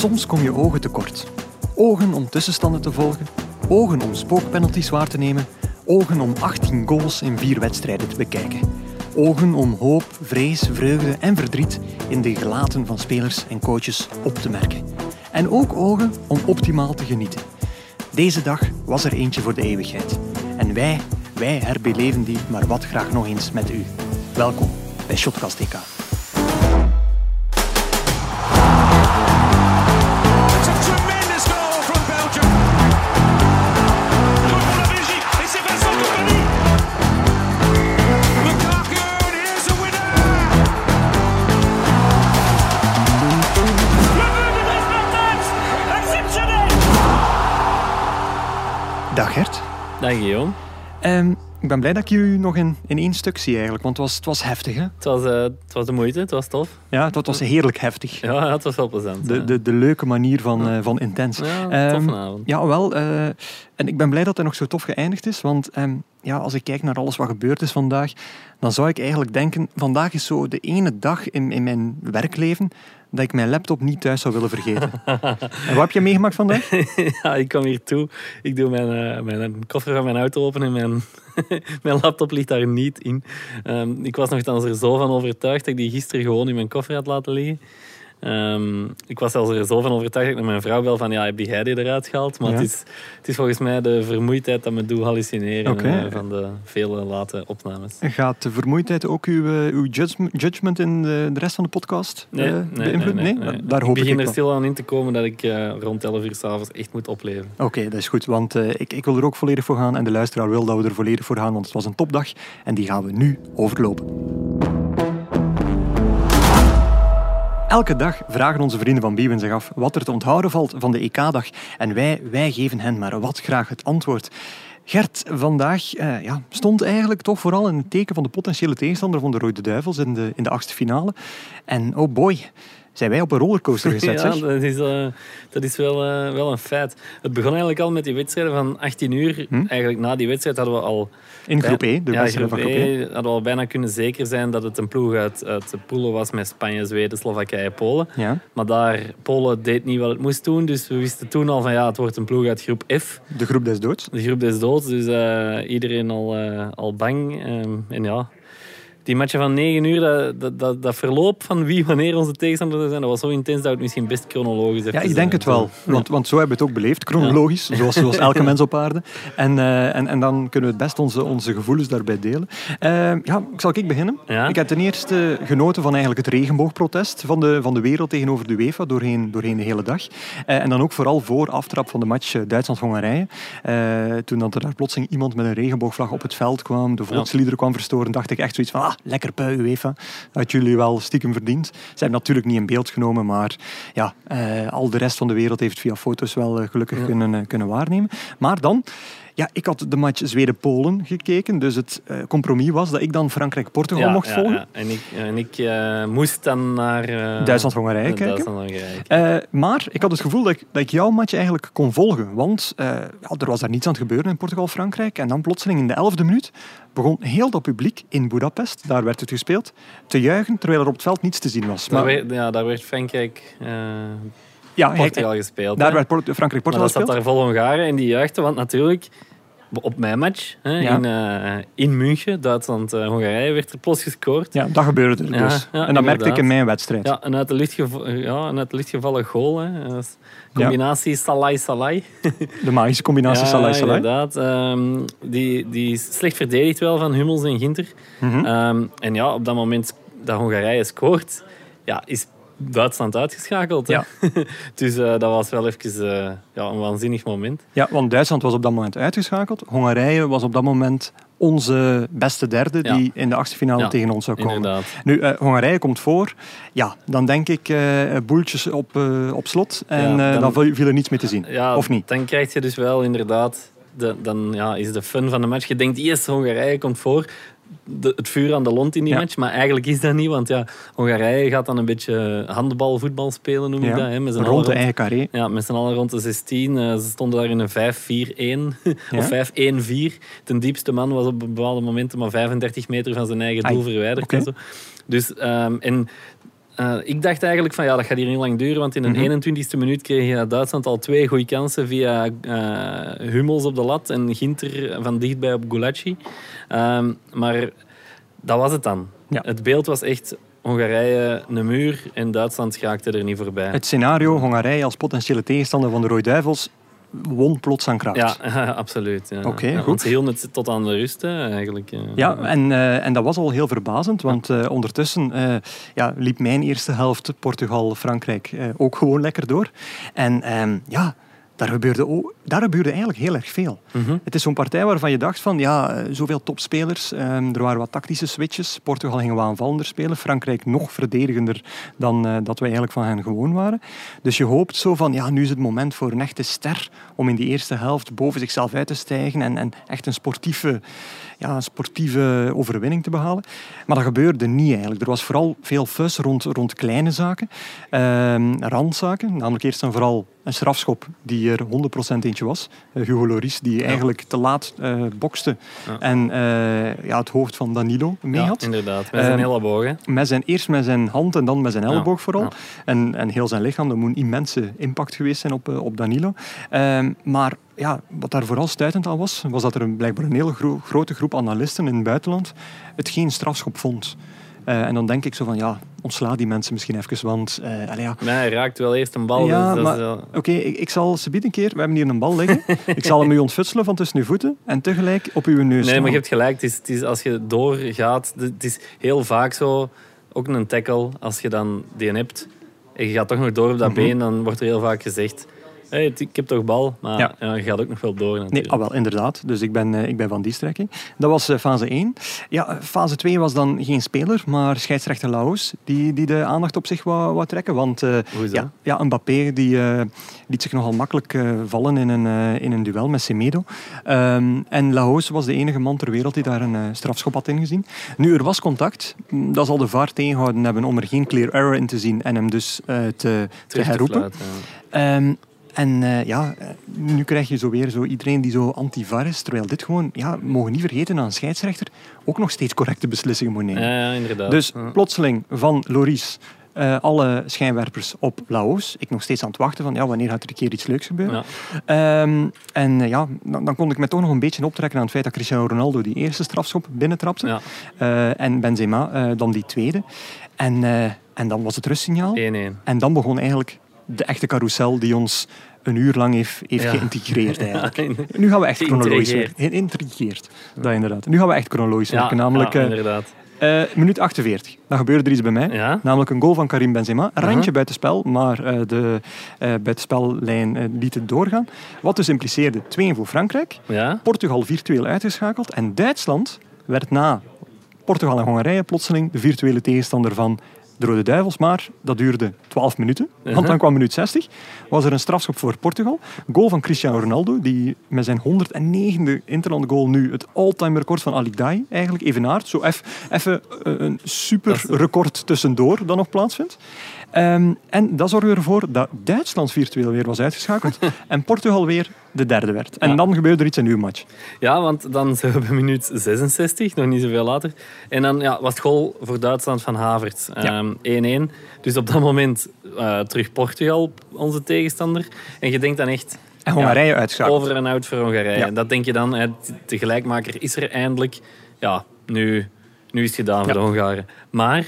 Soms kom je ogen tekort. Ogen om tussenstanden te volgen, ogen om spookpenalties waar te nemen, ogen om 18 goals in vier wedstrijden te bekijken. Ogen om hoop, vrees, vreugde en verdriet in de gelaten van spelers en coaches op te merken. En ook ogen om optimaal te genieten. Deze dag was er eentje voor de eeuwigheid. En wij, wij herbeleven die maar wat graag nog eens met u. Welkom bij Shotcast DK. Dag Guillaume. Ehm, ik ben blij dat ik jullie nog in, in één stuk zie eigenlijk, want het was, het was heftig. Hè? Het was, eh, het was de moeite, het was tof. Ja, het, was heerlijk heftig. Ja, ja, het was wel plezant. De, ja. de, de leuke manier van, eh, van intens. Ja, Ehm, toffe avond. Ja, wel. eh, en ik ben blij dat hij nog zo tof geëindigd is. Want ehm, ja, als ik kijk naar alles wat gebeurd is vandaag, dan zou ik eigenlijk denken, vandaag is zo de ene dag in, in mijn werkleven dat ik mijn laptop niet thuis zou willen vergeten. en wat heb je meegemaakt vandaag? ja, ik kom hier toe. Ik doe mijn, eh, mijn koffer van mijn auto open en mijn, mijn laptop ligt daar niet in. Ehm, ik was nog er zo van overtuigd dat ik die gisteren gewoon in mijn koffer had laten liggen. Ehm, ik was zelfs er zo van overtuigd dat ik naar mijn vrouw bel van ja, heb die eruit gehaald? Maar Ja. het, is, het is volgens mij de vermoeidheid dat me doet hallucineren eh, van de vele late opnames. Gaat de vermoeidheid ook uw, eh, uw judgm- judgment in de, de rest van de podcast Nee, eh, nee, nee. Daar ik hoop ik, begin er wel. stil aan in te komen dat ik rond 11 uur s'avonds echt moet opleven. Oké, dat is goed, want ik, ik wil er ook volledig voor gaan en de luisteraar wil dat we er volledig voor gaan, want het was een topdag en die gaan we nu overlopen. Elke dag vragen onze vrienden van Biewen zich af wat er te onthouden valt van de EK-dag en wij, wij geven hen maar wat graag het antwoord. Gert, vandaag eh, ja, stond eigenlijk toch vooral in het teken van de potentiële tegenstander van de Rode Duivels in de, in de achtste finale. En oh boy, zijn wij op een rollercoaster gezet, ja, zeg. dat is, eh, dat is wel, eh, wel een feit. Het begon eigenlijk al met die wedstrijden van 18 uur. Hm? Eigenlijk na die wedstrijd hadden we al... In groep E, de ja, groep van groep E. E hadden we al bijna kunnen zeker zijn dat het een ploeg uit, uit de poelen was met Spanje, Zweden, Slowakije, Polen. Ja, Maar daar, Polen deed niet wat het moest doen. Dus we wisten toen al van ja, het wordt een ploeg uit groep F. de groep des doods. De groep des doods, dus eh, iedereen al, al bang. Ehm, en ja, die matchen van 9 uur, dat, dat, dat, dat verloop van wie wanneer onze tegenstander zou zijn, dat was zo intens dat het misschien best chronologisch Ja, even, ik denk het wel. Want, want zo hebben we het ook beleefd, chronologisch, zoals, zoals elke mens op aarde. En, eh, en, en dan kunnen we het best onze, onze gevoelens daarbij delen. Eh, ja, zal ik beginnen? Ja. Ik heb ten eerste genoten van eigenlijk het regenboogprotest van de, van de wereld tegenover de UEFA doorheen, doorheen de hele dag. Eh, en dan ook vooral voor aftrap van de match Duitsland-Hongarije. Toen dat er daar plotseling iemand met een regenboogvlag op het veld kwam, de volksliederen kwam verstoren, dacht ik echt zoiets van, ah, lekker pui UEFA. Dat jullie wel stiekem verdiend. Ze hebben natuurlijk niet in beeld genomen, maar ja, eh, al de rest van de wereld heeft via foto's wel eh, gelukkig kunnen, eh, kunnen waarnemen. Maar dan, ja, ik had de match Zweden-Polen gekeken, dus het eh, compromis was dat ik dan Frankrijk-Portugal Ja, mocht ja, volgen. ja. En ik, en ik eh, moest dan naar... eh, Duitsland-Hongarije kijken. Maar ik had het gevoel dat ik, dat ik jouw match eigenlijk kon volgen. Want ja, er was daar niets aan het gebeuren in Portugal-Frankrijk. En dan plotseling in de elfde minuut begon heel dat publiek in Budapest, daar werd het gespeeld, te juichen terwijl er op het veld niets te zien was. Daar, Maar, werd, ja, daar werd Frankrijk... ja, Portugal gespeeld. daar hè. werd Maar Frankrijk-Portugal dat zat gespeeld. daar vol Hongaren en die juichten, want natuurlijk op mijn match hè, Ja. in, eh, in München, Duitsland-Hongarije, werd er plots gescoord. Ja, dat gebeurde er Ja, dus. ja, en dat merkte ik in mijn wedstrijd. Ja, een uit de lucht, ja, een uit de lucht gevallen goal. Hè. Combinatie Salai-Salai. De magische combinatie Salah. inderdaad. Ehm, die, die is slecht verdedigd wel van Hummels en Ginter. Mhm. Ehm, en ja, op dat moment dat Hongarije scoort, ja, is Duitsland uitgeschakeld. Ja. dus eh, dat was wel even eh, ja, een waanzinnig moment. Ja, want Duitsland was op dat moment uitgeschakeld. Hongarije was op dat moment onze beste derde Ja. die in de achtste finale Ja, tegen ons zou komen. Inderdaad. Nu, eh, Hongarije komt voor. Ja, dan denk ik boeltjes op, op slot. En Ja, dan- dan viel- er niets meer te zien. Of niet? Dan krijg je dus wel inderdaad... De, dan ja, is de fun van de match. Je denkt, yes, Hongarije komt voor. De, het vuur aan de lont in die match. Maar eigenlijk is dat niet. Want ja, Hongarije gaat dan een beetje handbal, voetbal spelen, noem ik dat. Hè, met Rond de eigen carré. Ja, met z'n allen rond de 16. Eh, ze stonden daar in een 5-4-1 of 5-1-4. Ten diepste man was op bepaalde momenten maar 35 meter van zijn eigen doel Ai, verwijderd. En zo. Dus, ehm, en eh, ik dacht eigenlijk van ja, dat gaat hier niet lang duren, want in de Mhm. 21ste minuut kreeg je Duitsland al twee goede kansen via eh, Hummels op de lat en Ginter van dichtbij op Gulacsi. Ehm, maar dat was het dan. Ja. Het beeld was echt Hongarije een muur en Duitsland schaakte er niet voorbij. Het scenario Hongarije als potentiële tegenstander van de Rode Duivels won plots aan kracht. Ja, absoluut. Ja. Oké, Ja, goed. Ze hielden het tot aan de rust, hè, eigenlijk. Ja, en, eh, en dat was al heel verbazend, want eh, ondertussen eh, ja, liep mijn eerste helft Portugal-Frankrijk ook gewoon lekker door. En ehm, ja, daar gebeurde, ook, daar gebeurde eigenlijk heel erg veel. Mhm. Het is zo'n partij waarvan je dacht van, ja, eh, zoveel topspelers, ehm, er waren wat tactische switches. Portugal ging wat aanvallender spelen, Frankrijk nog verdedigender dan eh, dat wij eigenlijk van hen gewoon waren. Dus je hoopt zo van, ja, nu is het moment voor een echte ster om in die eerste helft boven zichzelf uit te stijgen en, en echt een sportieve, ja, een sportieve overwinning te behalen. Maar dat gebeurde niet eigenlijk. Er was vooral veel fuss rond, rond kleine zaken, ehm, randzaken, namelijk eerst en vooral een strafschop die er 100% eentje was. Eh, Hugo Loris, die eigenlijk te laat eh bokste Ja. en eh, ja, het hoofd van Danilo mee Ja, had. inderdaad. Met zijn Ehm, elleboog. hè. Met zijn, eerst met zijn hand en dan met zijn elleboog vooral. En, en heel zijn lichaam. Dat moet een immense impact geweest zijn op, eh, op Danilo. Ehm, maar ja, wat daar vooral stuitend aan was, was dat er een, blijkbaar een hele gro- grote groep analisten in het buitenland het geen strafschop vond. Eh, en dan denk ik zo van, ja, ontsla die mensen misschien even, want... eh, allee, ja, Nee, hij raakt wel eerst een bal. ja, dus wel- oké, ik, ik zal ze een keer, we hebben hier een bal liggen, ik zal hem u ontfutselen van tussen uw voeten en tegelijk op uw neus Nee, maar je hebt gelijk. Het is, het is, als je doorgaat, het is heel vaak zo, ook een tackle, als je dan die hebt en je gaat toch nog door op dat Mhm. been, dan wordt er heel vaak gezegd, hey, ik heb toch bal, maar Ja. ja. je gaat ook nog wel door Nee, natuurlijk. ah, wel, inderdaad. Dus ik ben, eh, ik ben van die strekking. Dat was eh, fase 1. Ja, fase 2 was dan geen speler, maar scheidsrechter Laos, die, die de aandacht op zich wou, wou trekken. Want Hoezo? ja, ja, Mbappé die, eh, liet zich nogal makkelijk vallen in een, in een duel met Semedo. Ehm, en Laos was de enige man ter wereld die daar een strafschop had ingezien. Nu, er was contact. Mm, Dat zal de VAR tegengehouden hebben om er geen clear error in te zien en hem dus te, te te herroepen. ja. Ehm, en eh, ja, eh, nu krijg je zo weer zo iedereen die zo anti-VAR is. Terwijl dit gewoon, ja, mogen niet vergeten dat een scheidsrechter ook nog steeds correcte beslissingen moet nemen. Ja, ja, inderdaad. Dus Ja. plotseling van Loris eh, alle schijnwerpers op Laos. Ik nog steeds aan het wachten van ja, wanneer gaat er een keer iets leuks gebeuren. Ja. Ehm, en ja, dan, dan kon ik me toch nog een beetje optrekken aan het feit dat Cristiano Ronaldo die eerste strafschop binnentrapte. Ja, en Benzema dan die tweede. En, en dan was het rustsignaal. 1-1. En dan begon eigenlijk de echte carousel die ons een uur lang heeft, heeft Ja. geïntegreerd eigenlijk. Ja, Nu gaan we echt chronologisch werken. Geïntrigeerd. Dat inderdaad. Nu gaan we echt chronologisch werken. ja, Namelijk ja, eh, inderdaad. eh, minuut 48. Dan gebeurde er iets bij mij. Ja? Namelijk een goal van Karim Benzema. Een Mhm. randje buitenspel, maar eh, de uh, buitenspellijn liet het doorgaan. Wat dus impliceerde 2 voor Frankrijk. Ja? Portugal virtueel uitgeschakeld. En Duitsland werd na Portugal en Hongarije plotseling de virtuele tegenstander van de Rode Duivels. Maar dat duurde 12 minuten, want dan kwam minuut 60. Was er een strafschop voor Portugal. Goal van Cristiano Ronaldo, die met zijn 109e interland goal nu het all-time record van Ali Daei eigenlijk evenaart. Zo even eh, een super record tussendoor dat nog plaatsvindt. Ehm, en dat zorgde ervoor dat Duitsland virtueel weer was uitgeschakeld en Portugal weer de derde werd. En Ja. dan gebeurde er iets in uw match. Ja, want dan zijn we bij minuut 66, nog niet zoveel later. En dan ja, was het goal voor Duitsland van Havertz. Ja. Ehm, 1-1. Dus op dat moment eh, terug Portugal, onze tegenstander. En je denkt dan echt... En Hongarije uitschakeld. Over en out voor Hongarije. Dat denk je dan, hè, de gelijkmaker is er eindelijk. Ja, nu, nu is het gedaan voor de Hongaren. Maar,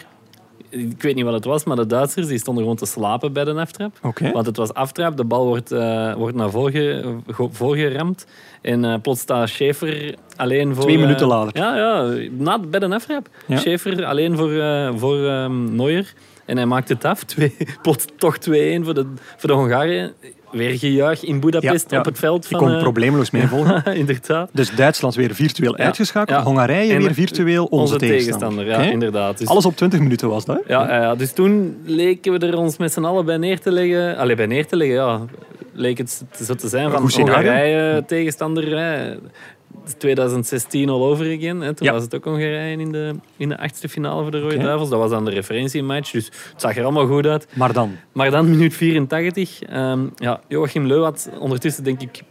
ik weet niet wat het was, maar de Duitsers die stonden gewoon te slapen bij de aftrap. Want het was aftrap, de bal wordt, eh, wordt naar voren, ge- voorgeramd. En eh, plots staat Schaefer alleen voor... Twee eh, minuten later. Ja, ja na, bij de aftrap. Ja. Schaefer alleen voor, voor ehm, Neuer. En hij maakt het af. Twee, plots toch 2-1 voor de, voor de Hongaren. Weer gejuich in Budapest Ja, op het veld. Ik Van, kon eh, probleemloos meevolgen. inderdaad. Dus Duitsland weer virtueel uitgeschakeld. Hongarije En weer virtueel onze, Onze tegenstander. tegenstander, ja, inderdaad. Dus, Alles op 20 minuten was dat. ja, ja, dus toen leken we er ons met z'n allen bij neer te leggen. Allee, bij neer te leggen, ja. Leek het zo te zijn van. Hongarije tegenstander. Hè. 2016 all over again. Hè. Toen Ja. was het ook Hongarije in de, in de achtste finale voor de Rode. Duivels. Dat was dan de referentiematch, dus het zag er allemaal goed uit. Maar dan, Maar dan minuut 84. ehm, ja, Joachim Leu had ondertussen, denk ik,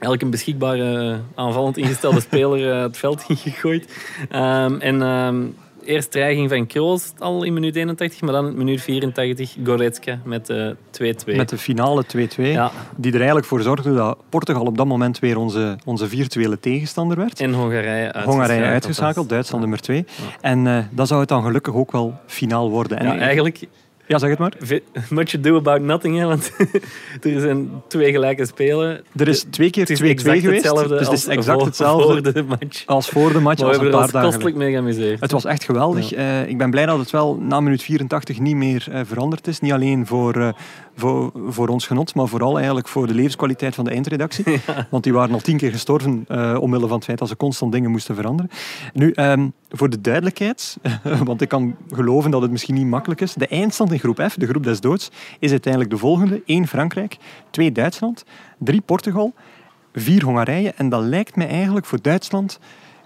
een beschikbare aanvallend ingestelde speler eh, het veld ingegooid. Ehm, en ehm, eerst dreiging van Kroos al in minuut 81, maar dan in minuut 84 Goretzka met de 2-2. Met de finale 2-2, Ja. die er eigenlijk voor zorgde dat Portugal op dat moment weer onze, onze virtuele tegenstander werd. En Hongarije uitgeschakeld. Hongarije uitgeschakeld, Duitsland nummer 2. En eh dan zou het dan gelukkig ook wel finaal worden. En Ja, eigenlijk ja, zeg het maar. much ado about nothing, hè, want er zijn twee gelijke spelen. Er is twee keer Het is 2-2 exact geweest. hetzelfde Dus het is exact voor- hetzelfde voor de match. als voor de match, Maar als we een hebben er paar ons dagen kostelijk mee geamuseerd. Het was echt geweldig. Eh, ik ben blij dat het wel na minuut 84 niet meer eh, veranderd is. Niet alleen voor, eh, voor, voor ons genot, maar vooral eigenlijk voor de levenskwaliteit van de eindredactie. Want die waren al tien keer gestorven omwille van het feit dat ze constant dingen moesten veranderen. Nu, ehm, voor de duidelijkheid, want ik kan geloven dat het misschien niet makkelijk is. De eindstand in groep F, de groep des doods, is uiteindelijk de volgende. 1 Frankrijk, 2 Duitsland, 3 Portugal, 4 Hongarije. En dat lijkt mij eigenlijk voor Duitsland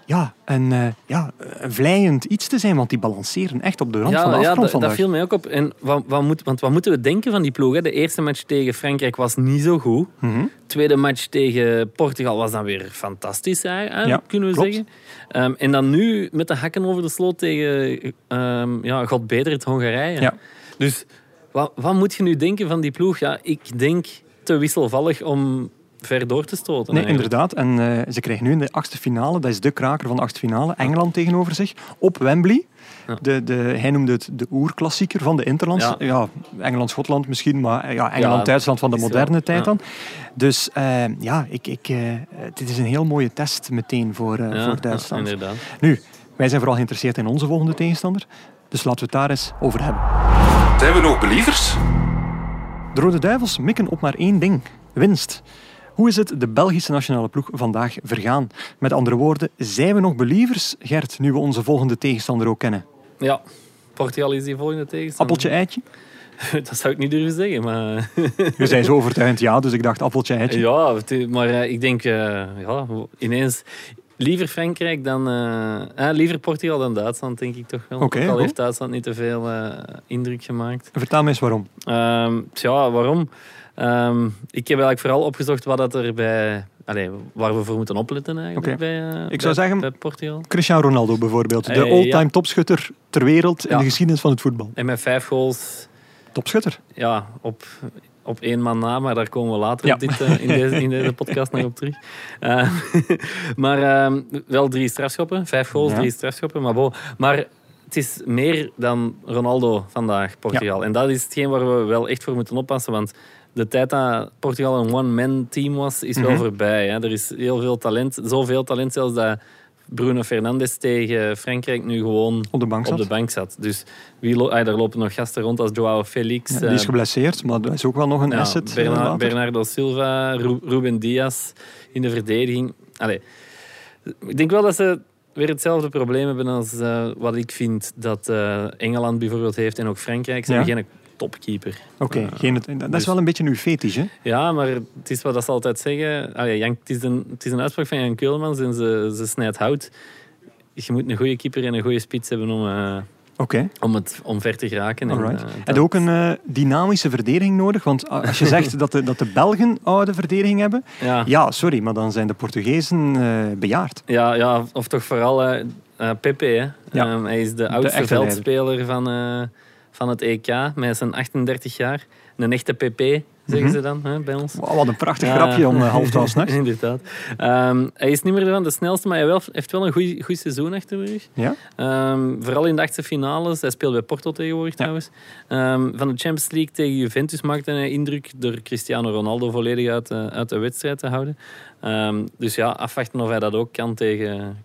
ja, een, eh, ja, een vlijend iets te zijn, want die balanceren echt op de rand van de ja, afgrond dat, vandaag. dat viel mij ook op. En wat, wat moet, want wat moeten we denken van die ploeg? Hè? De eerste match tegen Frankrijk was niet zo goed. Mhm. tweede match tegen Portugal was dan weer fantastisch, Ja, kunnen we klopt. zeggen. Ehm, en dan nu met de hakken over de sloot tegen, ehm, ja, god beter, het Hongarije. Ja. Dus wat, wat moet je nu denken van die ploeg? Ja, ik denk te wisselvallig om ver door te stoten. Nee, eigenlijk. inderdaad. En eh, ze krijgen nu in de achtste finale, dat is de kraker van de achtste finale, Engeland tegenover zich, op Wembley. Ja. De, de, hij noemde het de oerklassieker van de Interlands. Ja. Ja. Engeland-Schotland misschien, maar ja, Engeland-Duitsland van de moderne tijd dan. Dus eh, ja, ik, ik, eh, dit is een heel mooie test meteen voor, voor Duitsland. Ja, inderdaad. nu, wij zijn vooral geïnteresseerd in onze volgende tegenstander. Dus laten we het daar eens over hebben. Zijn we nog believers? De Rode Duivels mikken op maar één ding: winst. Hoe is het de Belgische nationale ploeg vandaag vergaan? Met andere woorden, zijn we nog believers, Gert, nu we onze volgende tegenstander ook kennen? Ja, Portugal is die volgende tegenstander. Appeltje, eitje? Dat zou ik niet durven zeggen, maar... Je zei zo overtuigend ja, dus ik dacht appeltje, eitje. Ja, maar eh, ik denk, eh, ja, ineens liever Frankrijk dan, eh, liever Portugal dan Duitsland, denk ik toch wel. Ook al heeft Duitsland niet te veel eh, indruk gemaakt. Vertel me eens waarom. Ehm, tja, waarom? Ehm, ik heb eigenlijk vooral opgezocht wat dat er bij, allee, waar we voor moeten opletten eigenlijk bij, eh, Ik zou bij- zeggen- bij Portugal. Cristiano Ronaldo bijvoorbeeld, de ja. all-time topschutter ter wereld in Ja. de geschiedenis van het voetbal. En met vijf goals Topschutter. ja, op, op één man na, maar daar komen we later Ja. op dit, eh, in, deze, in deze podcast nog op terug. Eh, maar ehm, wel drie strafschoppen, vijf goals, Ja. drie strafschoppen. Maar, bon, maar het is meer dan Ronaldo vandaag, Portugal. En dat is hetgeen waar we wel echt voor moeten oppassen, want de tijd dat Portugal een one-man team was, is wel Mhm. voorbij. Hè. Er is heel veel talent, zoveel talent zelfs dat Bruno Fernandes tegen Frankrijk nu gewoon Op de bank op zat. de bank zat. Dus wie lo- ah, daar lopen nog gasten rond als Joao Felix. Ja, die is eh, geblesseerd, maar dat is ook wel nog een ja, asset. Bernardo Silva, Ru- Ruben Diaz in de verdediging. Allee, ik denk wel dat ze weer hetzelfde probleem hebben als eh, wat ik vind dat eh, Engeland bijvoorbeeld heeft en ook Frankrijk. Ze Ja. hebben geen topkeeper. Oké, geen- dat is dus- wel een beetje uw fetish, hè? Ja, maar het is wat dat ze altijd zeggen. Allee, Jan, het, is een, het is een uitspraak van Jan Keulemans en ze, ze snijdt hout. Je moet een goede keeper en een goede spits hebben om, eh, Oké. om, het, om ver te geraken. En, eh, Heb dat- je ook een eh, dynamische verdediging nodig? Want als je zegt dat de, dat de Belgen oude verdediging hebben, ja. ja, sorry, maar dan zijn de Portugezen eh, bejaard. Ja, ja, of toch vooral eh eh, Pepe. Hè. Ja. Ehm, hij is de oudste veldspeler van, eh, van het EK met zijn 38 jaar. Een echte Pepe, zeggen Mhm. ze dan hè, bij ons. Wow, wat een prachtig grapje om uh, half twaalf s'nachts. Inderdaad. Ehm, hij is niet meer van de snelste, maar hij wel, heeft wel een goed, seizoen achter de rug. Ja? Ehm, vooral in de achtste finales. Hij speelt bij Porto tegenwoordig trouwens. Ehm, van de Champions League tegen Juventus maakte hij indruk door Cristiano Ronaldo volledig uit, de- uit de wedstrijd te houden. Dus ja, afwachten of hij dat ook kan tegen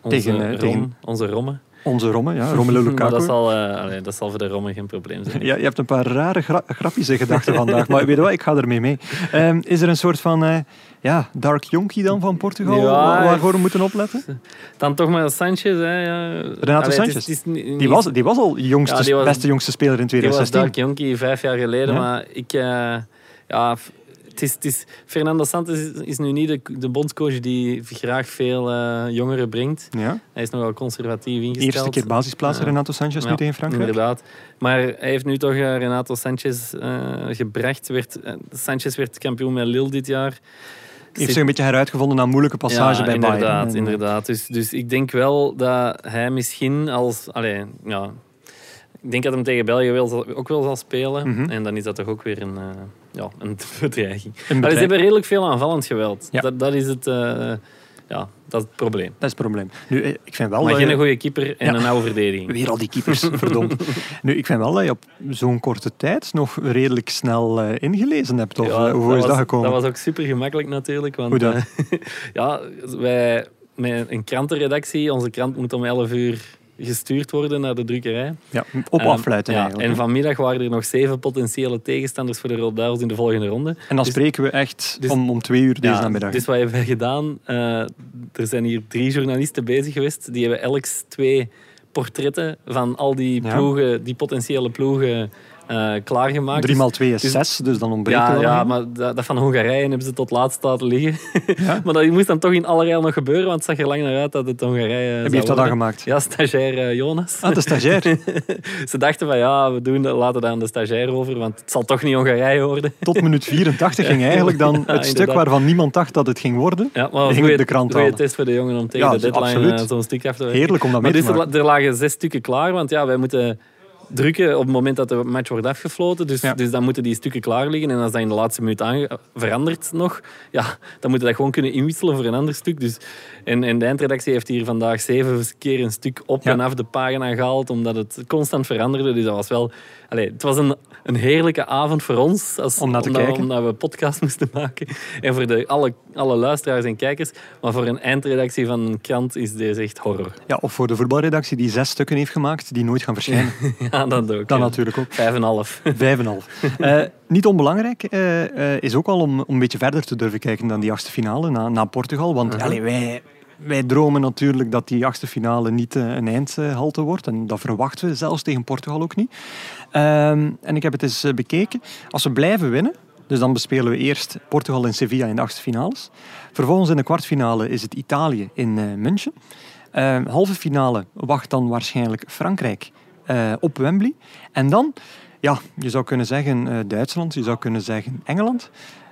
onze, Tegen, eh, Rom, tegen- onze Romme. Onze Romme, ja, Romelu Maar dat Lukaku. zal, eh, dat zal voor de Romme geen probleem zijn. Ja, je hebt een paar rare gra grapjes in gedachten vandaag, maar weet je wat, ik ga ermee mee. Ehm, is er een soort van eh, ja, dark jonkie dan van Portugal, Ja, wa- waarvoor we moeten opletten? Dan toch maar Sanchez. Hè, ja. Renato Allee, het is- Sanchez. het is niet- Die was, die was al jongste, Ja, die was- beste jongste speler in Die was 2016. Dark Jonkie vijf jaar geleden, maar ik... eh, ja, het is, het is, Fernando Santos is, is nu niet de, de bondscoach die graag veel eh, jongeren brengt. Ja, Hij is nogal conservatief ingesteld. eerste keer basisplaats. Renato Sanchez nu Ja, tegen Frankrijk. Inderdaad. Maar hij heeft nu toch eh, Renato Sanchez eh, gebracht. Werd, Sanchez werd kampioen met Lille dit jaar. heeft zich een beetje heruitgevonden na een moeilijke passage ja, bij Bayern. inderdaad, eh, inderdaad. Dus, dus ik denk wel dat hij misschien als... Allee, ja, ik denk dat hem tegen België wel, ook wel zal spelen. Mhm. En dan is dat toch ook weer een, ja, een bedreiging. Maar ze hebben redelijk veel aanvallend geweld. Ja. Dat, dat is het... eh, ja, dat is het probleem. Dat is het probleem. Nu, eh, ik vind wel Maar dat geen je- goede keeper en Ja. een oude verdediging. Weer al die keepers, verdomd. Nu, ik vind wel dat je op zo'n korte tijd nog redelijk snel eh, ingelezen hebt. Of, Ja, hoe is was, dat gekomen? Dat was ook super gemakkelijk natuurlijk. Want, Hoe dan? ja, wij met een krantenredactie, onze krant moet om 11 uur gestuurd worden naar de drukkerij. Ja, op afluiten ja, eigenlijk. En vanmiddag waren er nog zeven potentiële tegenstanders voor de Rode Duivels in de volgende ronde. En dan dus- spreken we echt dus- om, om twee uur deze Ja, namiddag. dus wat hebben wij gedaan? Eh, er zijn hier drie journalisten bezig geweest. Die hebben elk twee portretten van al die Ja. ploegen, die potentiële ploegen, eh, klaargemaakt. 3 maal 2 is dus- 6, dus dan ontbreekt Ja, ja maar dat, dat van Hongarije hebben ze tot laatst laten liggen. Ja? maar dat moest dan toch in allerijl nog gebeuren, want het zag er lang naar uit dat het Hongarije wie heeft dat dan gemaakt? Ja, stagiair eh, Jonas. Ah, de stagiair. Ze dachten van ja, we doen, dat- laten dat aan de stagiair over, want het zal toch niet Hongarije worden. Tot minuut 84 ging eigenlijk dan het stuk waarvan niemand dacht dat het ging worden. Ja, maar ging de krant halen. test voor de jongen om tegen Ja, de deadline absoluut. eh, zo'n stuk af te werken. Heerlijk om dat mee te dus er, maken. er lagen zes stukken klaar, want ja, wij moeten drukken op het moment dat de match wordt afgefloten. Dus, Ja. dus dan moeten die stukken klaar liggen. En als dat in de laatste minuut verandert nog, ja, dan moeten dat gewoon kunnen inwisselen voor een ander stuk. Dus, en, en de eindredactie heeft hier vandaag zeven keer een stuk op Ja. en af de pagina gehaald, omdat het constant veranderde. Dus dat was wel... Allee, het was een, een heerlijke avond voor ons, als, Om naar te omdat, kijken. omdat we podcast moesten maken. En voor de, alle, alle luisteraars en kijkers. Maar voor een eindredactie van een krant is deze echt horror. Ja, of voor de voetbalredactie die zes stukken heeft gemaakt, die nooit gaan verschijnen. Ja, dat ook. Dat ja. natuurlijk ook. Vijf en half. Vijf en half. Eh, niet onbelangrijk eh, eh, is ook al om, om een beetje verder te durven kijken dan die achtste finale na, na Portugal. Want allee, wij, wij dromen natuurlijk dat die achtste finale niet eh, een eindhalte wordt. En dat verwachten we zelfs tegen Portugal ook niet. Ehm, en ik heb het eens eh, bekeken. Als we blijven winnen, dus dan bespelen we eerst Portugal en Sevilla in de achtste finales. Vervolgens in de kwartfinale is het Italië in eh, München. Eh, halve finale wacht dan waarschijnlijk Frankrijk op Wembley. En dan, ja, je zou kunnen zeggen Duitsland, je zou kunnen zeggen Engeland.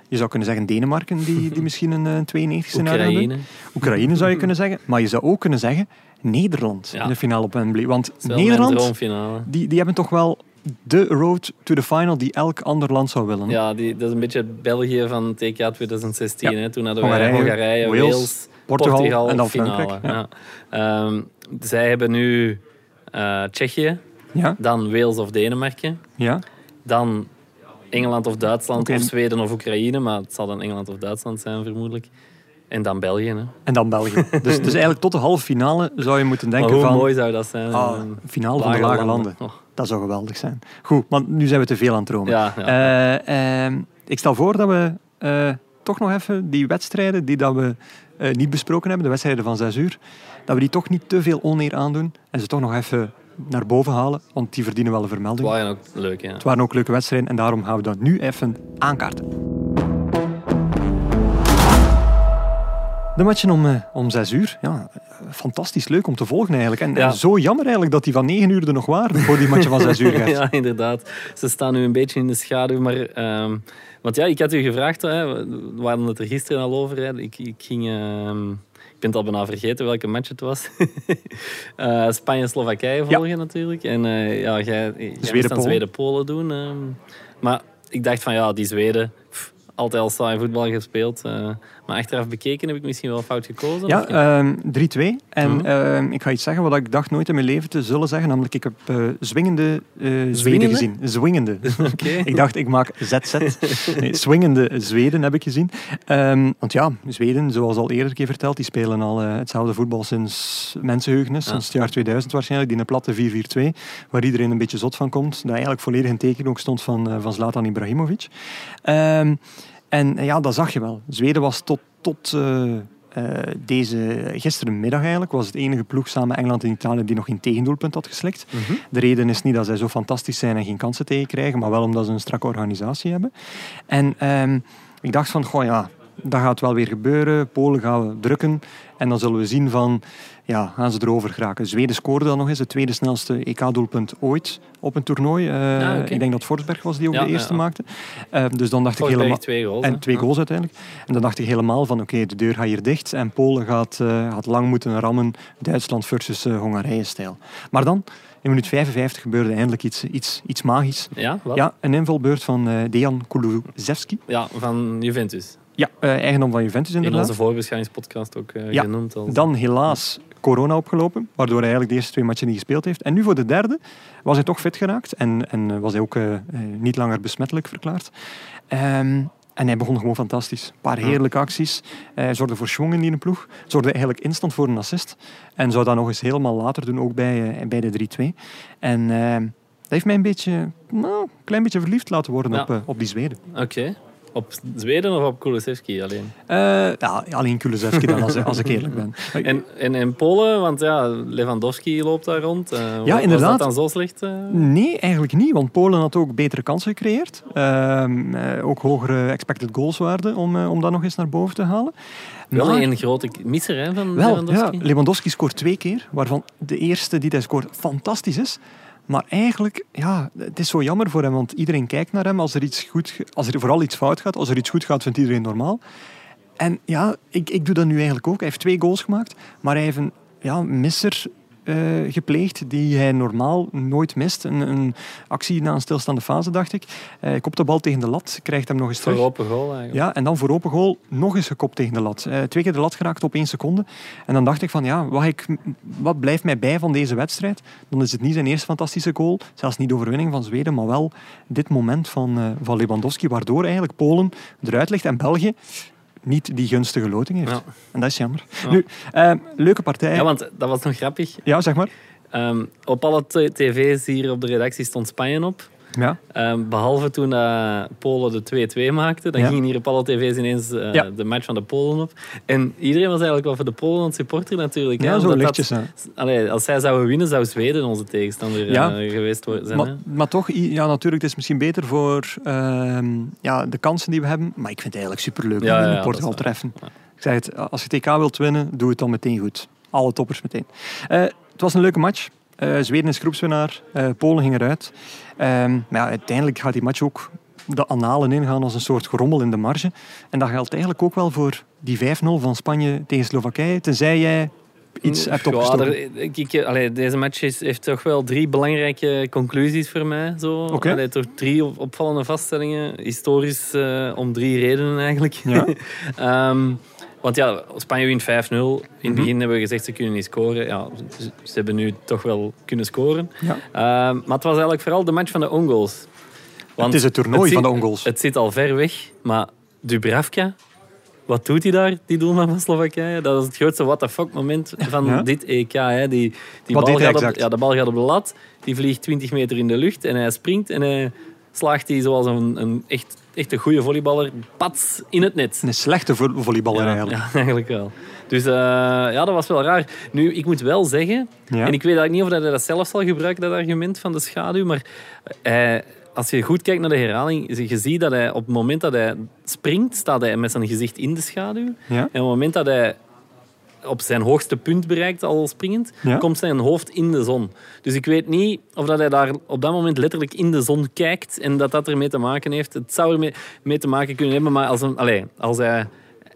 Je zou kunnen zeggen Denemarken, die, die misschien een eh, 92 scenario doen. Oekraïne. Oekraïne zou je kunnen zeggen. Maar je zou ook kunnen zeggen Nederland Ja. in de finale op Wembley. Want Nederland, die, die hebben toch wel de road to the final die elk ander land zou willen. hè? Ja, die, dat is een beetje België van TK 2016. Ja. Hè. Toen hadden Hongarije, wij Hongarije, Wales, Wales, Portugal Portugal, en dan finale. Frankrijk, Ja. Ehm, zij hebben nu eh, Tsjechië, Ja, dan Wales of Denemarken, ja. dan Engeland of Duitsland of Zweden of Oekraïne, maar het zal dan Engeland of Duitsland zijn vermoedelijk. En dan België. Hè. En dan België. dus, dus eigenlijk tot de halve finale zou je moeten denken hoe van... mooi zou dat zijn? ah, Ehm, finale van de lage landen. Oh, Dat zou geweldig zijn. Goed, maar nu zijn we te veel aan het dromen. ja, ja. Eh, ehm, ik stel voor dat we eh, toch nog even die wedstrijden die dat we eh, niet besproken hebben, de wedstrijden van 6 uur, dat we die toch niet te veel oneer aandoen en ze toch nog even naar boven halen, want die verdienen wel een Het vermelding. waren ook leuk, ja. Het waren ook leuke wedstrijden en daarom gaan we dat nu even aankaarten. De matchen om, eh, om 6 uur, ja, fantastisch leuk om te volgen eigenlijk. En, Ja. en zo jammer eigenlijk dat die van 9 uur er nog waren voor die matchen van 6 uur. Gert. ja, inderdaad. Ze staan nu een beetje in de schaduw. Maar, ehm, want ja, ik had u gevraagd, hè, we hadden het er gisteren al over. Hè. Ik, ik ging... ehm, ben het al bijna vergeten welke match het was. Eh, Spanje-Slowakije volgen natuurlijk. En eh, ja, jij, jij Zweden-Polen. Zweden-Polen doen. ehm. maar ik dacht van ja, die Zweden... altijd al saai voetbal gespeeld. eh, maar achteraf bekeken heb ik misschien wel fout gekozen. Ja, of niet? ehm 3-2. En Mhm. ehm, ik ga iets zeggen wat ik dacht nooit in mijn leven te zullen zeggen. Namelijk, ik heb eh, zwingende eh Zweden Zwingende? gezien. Zwingende. Ik dacht, ik maak ZZ. Nee, swingende Zweden heb ik gezien. Ehm, want ja, Zweden, zoals al eerder een keer verteld, die spelen al hetzelfde voetbal sinds mensenheugenis. Ja. Sinds het jaar 2000 waarschijnlijk. Die een platte 4-4-2, waar iedereen een beetje zot van komt. Dat eigenlijk volledig in teken ook stond van, van Zlatan Ibrahimovic. En eh, ja, dat zag je wel. Zweden was tot, tot eh, eh, deze gisterenmiddag eigenlijk, was het enige ploeg samen Engeland en Italië die nog geen tegendoelpunt had geslikt. Mhm. De reden is niet dat zij zo fantastisch zijn en geen kansen tegenkrijgen, maar wel omdat ze een strakke organisatie hebben. En ehm, ik dacht van, goh ja, dat gaat wel weer gebeuren. Polen gaan we drukken. En dan zullen we zien van, ja, gaan ze erover geraken. Zweden scoorde dan nog eens het tweede snelste EK-doelpunt ooit op een toernooi. Eh, Ah. Ik denk dat Forsberg was die ook Ja, de eerste ja. maakte. Eh, dus dan dacht ik helemaal... twee goals. En twee goals uiteindelijk. En dan dacht ik helemaal van, oké, de deur gaat hier dicht. En Polen gaat, eh, gaat lang moeten rammen. Duitsland versus Hongarije-stijl. Maar dan, in minuut 55, gebeurde eindelijk iets, iets, iets magisch. Ja, wat? Ja, een invalbeurt van Dejan Kulusevski. Ja, van Juventus. Ja, eigendom van Juventus In inderdaad. onze voorbeschouwingspodcast ook Ja, genoemd. Als... Dan helaas corona opgelopen, waardoor hij eigenlijk de eerste twee matchen niet gespeeld heeft. En nu voor de derde was hij toch fit geraakt en, en was hij ook eh, eh, niet langer besmettelijk verklaard. Ehm, en hij begon gewoon fantastisch. Een paar heerlijke acties. Hij zorgde voor schwung in die ploeg. Zorgde eigenlijk instant voor een assist. En zou dat nog eens helemaal later doen, ook bij, eh, bij de 3-2. En eh, dat heeft mij een beetje, nou, een klein beetje verliefd laten worden Ja. op, op die Zweden. Oké. Op Zweden of op Kulusevski alleen? Eh, ja, alleen Kulusevski dan, als, als ik eerlijk ben. En, en, en Polen, want ja, Lewandowski loopt daar rond. Eh, Ja, was inderdaad. dat dan zo slecht? eh? Nee, eigenlijk niet, want Polen had ook betere kansen gecreëerd. Ehm, eh, ook hogere expected goals waarde om, om dat nog eens naar boven te halen. Wel Maar- een grote misser hè, van wel, Lewandowski. ja, Lewandowski scoort twee keer, waarvan de eerste die hij scoort fantastisch is. Maar eigenlijk, ja, het is zo jammer voor hem, want iedereen kijkt naar hem als er, iets goed, als er vooral iets fout gaat. Als er iets goed gaat, vindt iedereen normaal. En ja, ik, ik doe dat nu eigenlijk ook. Hij heeft twee goals gemaakt, maar hij heeft een ja, misser eh, gepleegd die hij normaal nooit mist. Een, een actie na een stilstaande fase, dacht ik. Hij kopt de bal tegen de lat, krijgt hem nog eens Voor terug. open goal eigenlijk. Ja, en dan voor open goal nog eens gekopt tegen de lat. Eh, twee keer de lat geraakt op één seconde. En dan dacht ik van, ja, wat, ik, wat blijft mij bij van deze wedstrijd? Dan is het niet zijn eerste fantastische goal, zelfs niet de overwinning van Zweden, maar wel dit moment van, van Lewandowski, waardoor eigenlijk Polen eruit ligt en België niet die gunstige loting heeft. Ja. En dat is jammer. Ja. Nu, eh, leuke partij. Ja, want dat was nog grappig. Ja, zeg maar. Ehm, op alle tv's hier op de redactie stond Spanje op. Ja. Ehm, behalve toen eh, Polen de 2-2 maakte. Dan Ja. gingen hier op alle tv's ineens eh, Ja. de match van de Polen op. En iedereen was eigenlijk wel voor de Polen supporter natuurlijk. Ja, zo lichtjes. dat- allee, als zij zouden winnen, zou Zweden onze tegenstander eh, geweest worden zijn. Maar, maar toch, ja, natuurlijk, het is misschien beter voor ehm, ja, de kansen die we hebben. Maar ik vind het eigenlijk superleuk Ja, om in Portugal treffen. Ik zeg het, als je TK wilt winnen, doe het dan meteen goed. Alle toppers meteen. Het was een leuke match. Eh, Zweden is groepswinnaar. Eh, Polen ging eruit. Ehm, maar ja, uiteindelijk gaat die match ook de annalen ingaan als een soort gerommel in de marge. En dat geldt eigenlijk ook wel voor die 5-0 van Spanje tegen Slowakije. Tenzij jij iets hebt opgestoken. ik, ik- allee, deze match is, heeft toch wel drie belangrijke conclusies voor mij. Zo. Allee, toch drie op- opvallende vaststellingen. Historisch eh, om drie redenen eigenlijk. Ja. Ehm, want ja, Spanje wint 5-0. In het Mhm. begin hebben we gezegd ze kunnen niet scoren. Ja, ze, ze hebben nu toch wel kunnen scoren. Ja. Ehm, maar het was eigenlijk vooral de match van de ongoals. Het is het toernooi zit- van de ongoals. Het zit al ver weg, maar Dubravka, wat doet hij daar, die doelman van Slowakije? Dat is het grootste what the fuck moment van Ja? dit EK. Hè. Die, die Wat bal gaat op, ja, de bal gaat op de lat, die vliegt 20 meter in de lucht en hij springt en hij slaagt die zoals een, een echt, echt een goede volleyballer, pats, in het net. Een slechte vo- volleyballer Ja, eigenlijk. ja, eigenlijk wel. Dus eh, ja, dat was wel raar. Nu, ik moet wel zeggen, Ja. en ik weet eigenlijk niet of hij dat zelf zal gebruiken, dat argument van de schaduw, maar hij, als je goed kijkt naar de herhaling, je ziet dat hij op het moment dat hij springt, staat hij met zijn gezicht in de schaduw. Ja. En op het moment dat hij op zijn hoogste punt bereikt, al springend, Ja. komt zijn hoofd in de zon. Dus ik weet niet of dat hij daar op dat moment letterlijk in de zon kijkt en dat dat ermee te maken heeft. Het zou ermee mee te maken kunnen hebben, maar als, een, allez, als hij...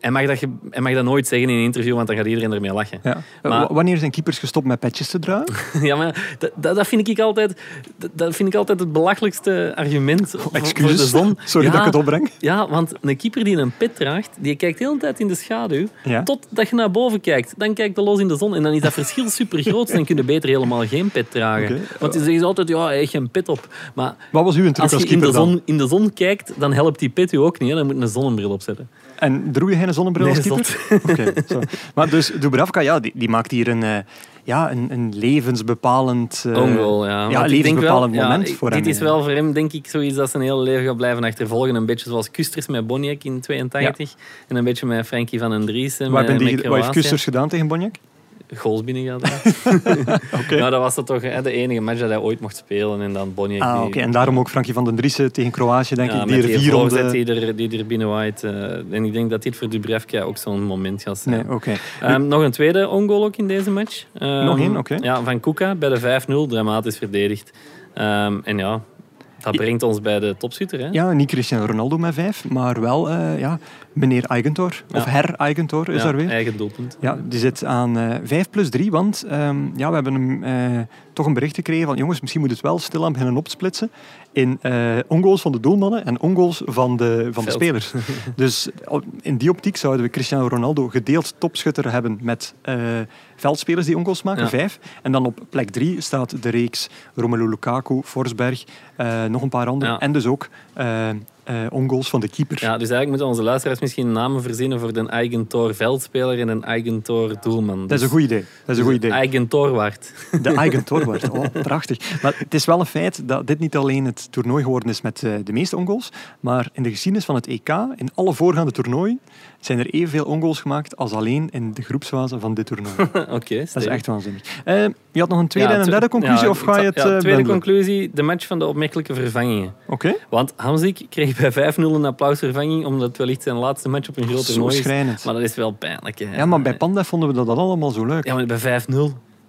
Hij mag, dat, hij mag dat nooit zeggen in een interview, want dan gaat iedereen ermee lachen. Ja. Maar- Wanneer zijn keepers gestopt met petjes te dragen? Ja, maar dat, dat, vind ik altijd, dat, vind ik altijd het belachelijkste argument voor- voor de zon. Sorry ja, dat ik het opbreng. Ja, want een keeper die een pet draagt, die kijkt de hele tijd in de schaduw, Ja. totdat je naar boven kijkt. Dan kijkt de los in de zon en dan is dat verschil super groot. Dan kun je beter helemaal geen pet dragen. Oké. Want die zeggen altijd, ja, hij geen pet op. Maar Wat was uw truc als als, je in keeper de, dan? zon, in de zon kijkt, dan helpt die pet u ook niet. Hè. Dan moet je een zonnebril opzetten. En droeg je geen zonnebril Nee, als keeper? Oké, zo. Maar dus Dubravka, ja, die, die maakt hier een, eh, ja, een, een levensbepalend, eh, ja. ja, levensbepalend wel, moment ja, voor dit hem. is wel voor hem, denk ik, zoiets dat zijn hele leven gaat blijven achtervolgen. Een beetje zoals Kusters met Boniek in 82. En een beetje met Frankie van den Dries. Wat, met, hebben die, met wat heeft. Kusters gedaan tegen Bonjak? Goals binnen gaat. Nou, dat was dat toch hè, de enige match dat hij ooit mocht spelen. En dan Bonnier. Ah, oké. En daarom ook Frankie van den Driessen tegen Kroatië, denk ja, ik. Die er vier ronde... die er, die er binnen waait. eh, en ik denk dat dit voor Dubravka ook zo'n moment gaat zijn. Nee, oké. Ehm, nog een tweede ongoal ook in deze match. Ehm, Nog één, oké. Ja, van Kuka bij de 5-0, dramatisch verdedigd. Ehm, en ja, dat brengt ons bij de topschutter. Hè? Ja, niet Cristiano Ronaldo met vijf, maar wel eh, ja, meneer Eigentor. Of her Eigentor is Ja, daar weer. Eigen doelpunt. Ja, die zit aan eh 5 plus 3, want ehm, ja, we hebben hem eh, toch een bericht gekregen van jongens, misschien moet het wel stilaan beginnen opsplitsen in eh ongoals van de doelmannen en ongoals van de, van de spelers. dus in die optiek zouden we Cristiano Ronaldo gedeeld topschutter hebben met veldspelers die ongoals maken, Ja. vijf. En dan op plek 3 staat de reeks Romelu Lukaku, Forsberg, nog een paar anderen. En dus ook eh eh ongoals van de keeper. Ja, dus eigenlijk moeten onze luisteraars misschien namen verzinnen voor de Eigentor veldspeler en een Eigentor doelman. Dat is een goed idee. Dat is een goed idee. Eigentorwaard. De eigen torwart. Oh, prachtig. Maar het is wel een feit dat dit niet alleen het toernooi geworden is met eh, de meeste ongoals, maar in de geschiedenis van het EK, in alle voorgaande toernooien, zijn er evenveel ongoals gemaakt als alleen in de groepsfase van dit toernooi. Oké, Dat is echt waanzinnig. Eh, je had nog een tweede Ja, en een derde conclusie, ja, of ga je het ja, Tweede bundelen? conclusie, de match van de opmerkelijke vervangingen. Oké, Want Hamzik kreeg bij 5-0 een applausvervanging, omdat het wellicht zijn laatste match op een groot zo toernooi is. Maar dat is wel pijnlijk. Hè. Ja, maar bij Panda vonden we dat allemaal zo leuk. Ja, maar bij 5-0.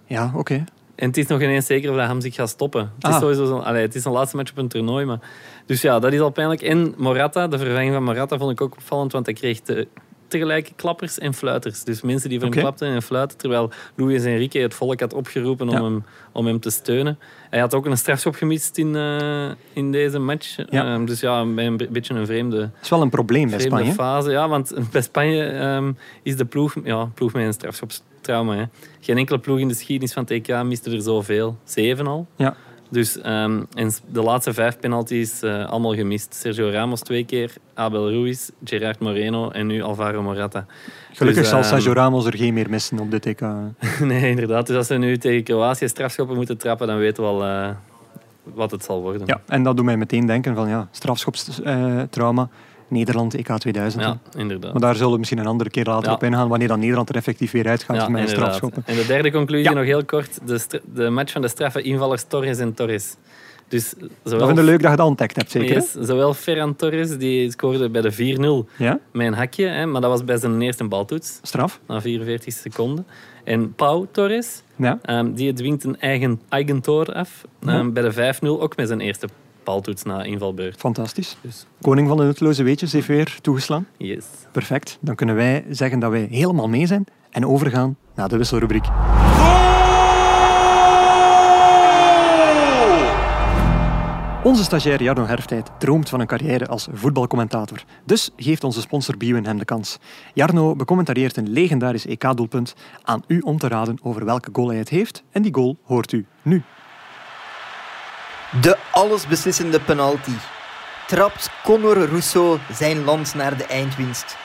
Ja, oké. En het is nog ineens zeker of dat Hamzik gaat stoppen. Het is Ah. sowieso zo'n, allee, het is een laatste match op een toernooi. Maar... Dus ja, dat is al pijnlijk. En Morata, de vervanging van Morata, vond ik ook opvallend, want hij kreeg te, tegelijk klappers en fluiters. Dus mensen die voor Oké. hem klapten en fluiten, terwijl Luis Enrique het volk had opgeroepen om, hem, om hem te steunen. Hij had ook een strafschop gemist in, eh, in deze match. Ja. Ehm, dus ja, een beetje een vreemde, Dat is wel een probleem bij Spanje. fase. Ja, want bij Spanje ehm, is de ploeg, ja, ploeg met een strafschopstrauma. Hè. Geen enkele ploeg in de geschiedenis van het TK miste er zoveel. Zeven al. Ja. Dus ehm, en de laatste vijf penalties eh, allemaal gemist. Sergio Ramos twee keer, Abel Ruiz, Gerard Moreno en nu Alvaro Morata. Gelukkig Dus, zal ehm, Sergio Ramos er geen meer missen op dit TK. nee, inderdaad. Dus als ze nu tegen Kroatië strafschoppen moeten trappen, dan weten we al eh, wat het zal worden. Ja, en dat doet mij meteen denken van ja, strafschopstrauma, Nederland EK 2000. hè. Ja, inderdaad. Maar daar zullen we misschien een andere keer later Ja. op ingaan, wanneer dan Nederland er effectief weer uitgaat Ja, met een strafschoppen. En de derde conclusie Ja. nog heel kort. De, de match van de straffe invallers Torres en Torres. Dus zowel, Dat vind ik leuk dat je dat ontdekt hebt, zeker? Yes, zowel Ferran Torres, die scoorde bij de 4-0 Ja, met een hakje, hè, maar dat was bij zijn eerste baltoets, straf. na 44 seconden. En Pau Torres, Ja. ehm, die dwingt een eigen, eigen toor af Ja. ehm, bij de 5-0, ook met zijn eerste baltoets na invalbeurt. Fantastisch. Dus, Koning van de nutteloze weetjes heeft weer toegeslaan. yes. Perfect. Dan kunnen wij zeggen dat wij helemaal mee zijn en overgaan naar de wisselrubriek. Onze stagiair Jarno Herftijd droomt van een carrière als voetbalcommentator. Dus geeft onze sponsor Bwin hem de kans. Jarno becommentarieert een legendarisch EK-doelpunt aan u om te raden over welke goal hij het heeft. En die goal hoort u nu. De allesbeslissende penalty. Trapt Conor Rousseau zijn land naar de eindwinst.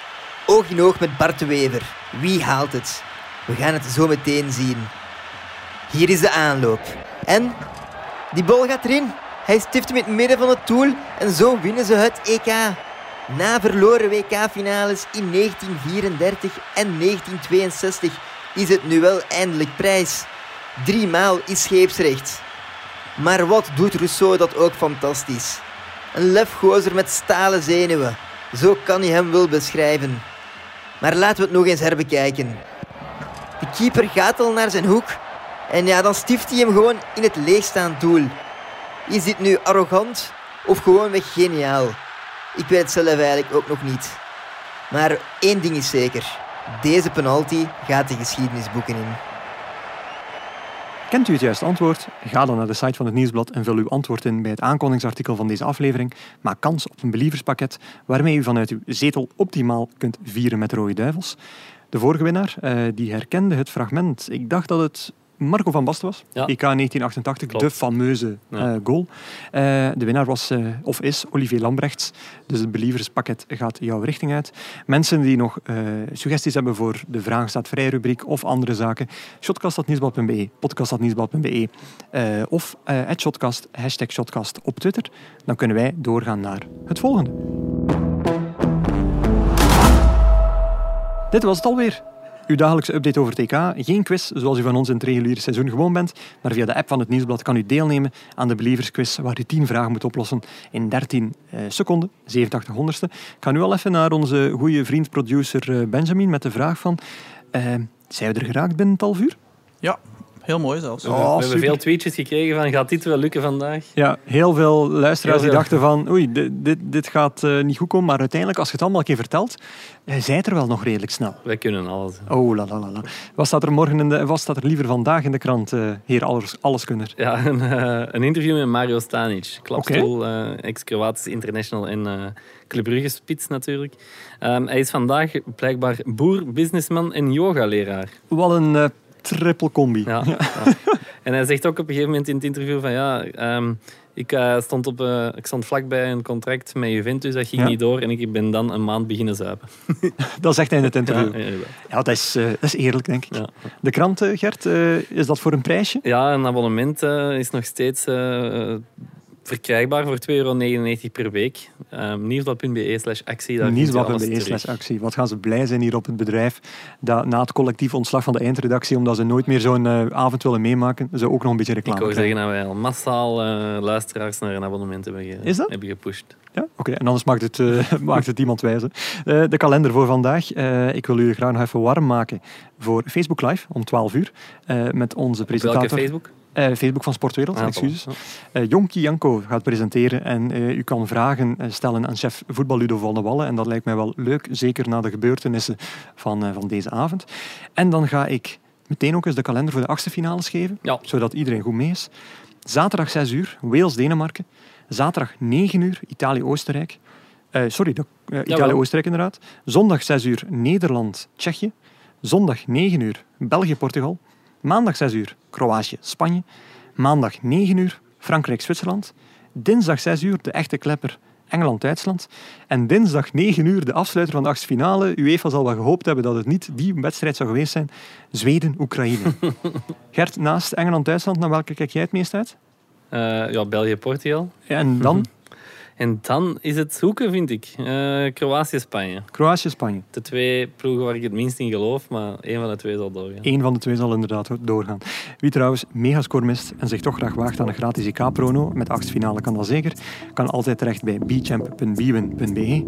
Oog in oog met Bart de Wever. Wie haalt het? We gaan het zo meteen zien. Hier is de aanloop. En die bal gaat erin. Hij stift hem in het midden van het doel en zo winnen ze het EK. Na verloren WK-finales in 1934 en 1962 is het nu wel eindelijk prijs. Driemaal is scheepsrecht. Maar wat doet Rousseau dat ook fantastisch? Een lefgozer met stalen zenuwen. Zo kan hij hem wel beschrijven. Maar laten we het nog eens herbekijken. De keeper gaat al naar zijn hoek. En ja, dan stift hij hem gewoon in het leegstaand doel. Is dit nu arrogant of gewoonweg geniaal? Ik weet het zelf eigenlijk ook nog niet. Maar één ding is zeker. Deze penalty gaat de geschiedenisboeken in. Kent u het juiste antwoord? Ga dan naar de site van het Nieuwsblad en vul uw antwoord in bij het aankondigingsartikel van deze aflevering. Maak kans op een believerspakket waarmee u vanuit uw zetel optimaal kunt vieren met Rode Duivels. De vorige winnaar eh, die herkende het fragment. Ik dacht dat het Marco van Basten was. Ja. EK 1988, Klopt. de fameuze Ja. eh, goal. Eh, de winnaar was, eh, of is, Olivier Lambrechts. Dus het believerspakket gaat jouw richting uit. Mensen die nog suggesties hebben voor de Vraag staat vrij rubriek of andere zaken, shotcast.nieuwsblad.be, podcast.nieuwsblad.be of at shotcast, hashtag shotcast op Twitter. Dan kunnen wij doorgaan naar het volgende. Dit was het alweer. Uw dagelijkse update over EK. Geen quiz, zoals u van ons in het reguliere seizoen gewoon bent, maar via de app van het Nieuwsblad kan u deelnemen aan de Believers Quiz, waar u 10 vragen moet oplossen in 13 eh, seconden, 87 honderdste. Ik ga nu al even naar onze goede vriend, producer eh, Benjamin, met de vraag van... eh, zijn we er geraakt binnen het half uur? Ja, heel mooi zelfs. We, Oh, we hebben super. veel tweetjes gekregen van gaat dit wel lukken vandaag? Ja, heel veel luisteraars Heel die dachten van oei, dit, dit, dit gaat eh, niet goed komen. Maar uiteindelijk, als je het allemaal een keer vertelt, eh, zij het er wel nog redelijk snel. Wij kunnen alles. Oh, la la la la. Wat staat er morgen in de, wat staat er liever vandaag in de krant, eh, heer alles, alleskunner? Ja, een, eh, een interview met Mario Stanic. Klapstoel, eh, ex-Kroatisch international en eh Club Brugge spits natuurlijk. Ehm, hij is vandaag blijkbaar boer, businessman en yogaleraar. Wat een eh, triple combi. Ja, ja. En hij zegt ook op een gegeven moment in het interview van ja, ehm, ik, eh, stond op, eh, ik stond vlakbij een contract met Juventus, dat ging Ja. niet door en ik ben dan een maand beginnen zuipen. Dat zegt hij in het interview. Ja, dat, is, eh, dat is eerlijk, denk ik. Ja. De krant, Gert, is dat voor een prijsje? Ja, een abonnement is nog steeds verkrijgbaar voor 2,99 euro per week. Um, Nieuwsblad.be slash actie. Nieuwsblad.be slash actie. Wat gaan ze blij zijn hier op het bedrijf. Dat na het collectief ontslag van de eindredactie, omdat ze nooit meer zo'n eh, avond willen meemaken, ze ook nog een beetje Ik reclame wou krijgen. zeggen dat wij al massaal eh, luisteraars naar een abonnement hebben, ge- Is dat? hebben gepusht. Ja, oké. En anders maakt het, eh, maakt het iemand wijzen. De kalender voor vandaag. Ik wil u graag nog even warm maken voor Facebook Live om 12 uur. met onze Welke presentator. Facebook? Eh, Facebook van Sportwereld, Ah, excuses. voilà. Eh Jonkie Janko gaat presenteren en eh, u kan vragen stellen aan chef voetbal Ludo van de Wallen. En dat lijkt mij wel leuk, zeker na de gebeurtenissen van, van deze avond. En dan ga ik meteen ook eens de kalender voor de achtste finales geven, Ja. zodat iedereen goed mee is. Zaterdag 6 uur, Wales-Denemarken. Zaterdag 9 uur, Italië-Oostenrijk. Sorry, Italië-Oostenrijk inderdaad. Zondag 6 uur, Nederland-Tsjechië. Zondag 9 uur, België-Portugal. Maandag 6 uur, Kroatië-Spanje. Maandag 9 uur, Frankrijk-Zwitserland. Dinsdag 6 uur, de echte klepper, Engeland-Duitsland. En dinsdag 9 uur, de afsluiter van de achtste finale. UEFA zal wel gehoopt hebben dat het niet die wedstrijd zou geweest zijn. Zweden-Oekraïne. Gert, naast Engeland-Duitsland, naar welke kijk jij het meest uit? Eh, ja, België-Portugal. En dan En dan is het zoeken, vind ik. Eh, Kroatië-Spanje. Kroatië-Spanje. De twee ploegen waar ik het minst in geloof, maar één van de twee zal doorgaan. Eén van de twee zal inderdaad doorgaan. Wie trouwens mega score mist en zich toch graag waagt aan een gratis IK-prono, met achtste finale kan dat zeker, kan altijd terecht bij bchamp.bwin.be.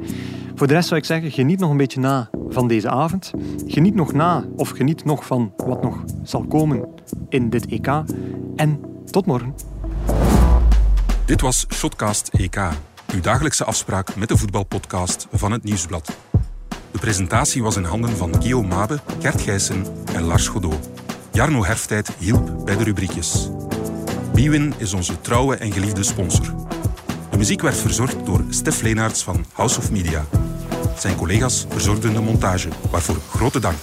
Voor de rest zou ik zeggen, geniet nog een beetje na van deze avond. Geniet nog na, of geniet nog van wat nog zal komen in dit EK. En tot morgen. Dit was Shotcast EK, uw dagelijkse afspraak met de voetbalpodcast van het Nieuwsblad. De presentatie was in handen van Guillaume Mabe, Gert Gijssen en Lars Godot. Jarno Herftijd hielp bij de rubriekjes. Bwin is onze trouwe en geliefde sponsor. De muziek werd verzorgd door Stef Leenaerts van House of Media. Zijn collega's verzorgden de montage, waarvoor grote dank.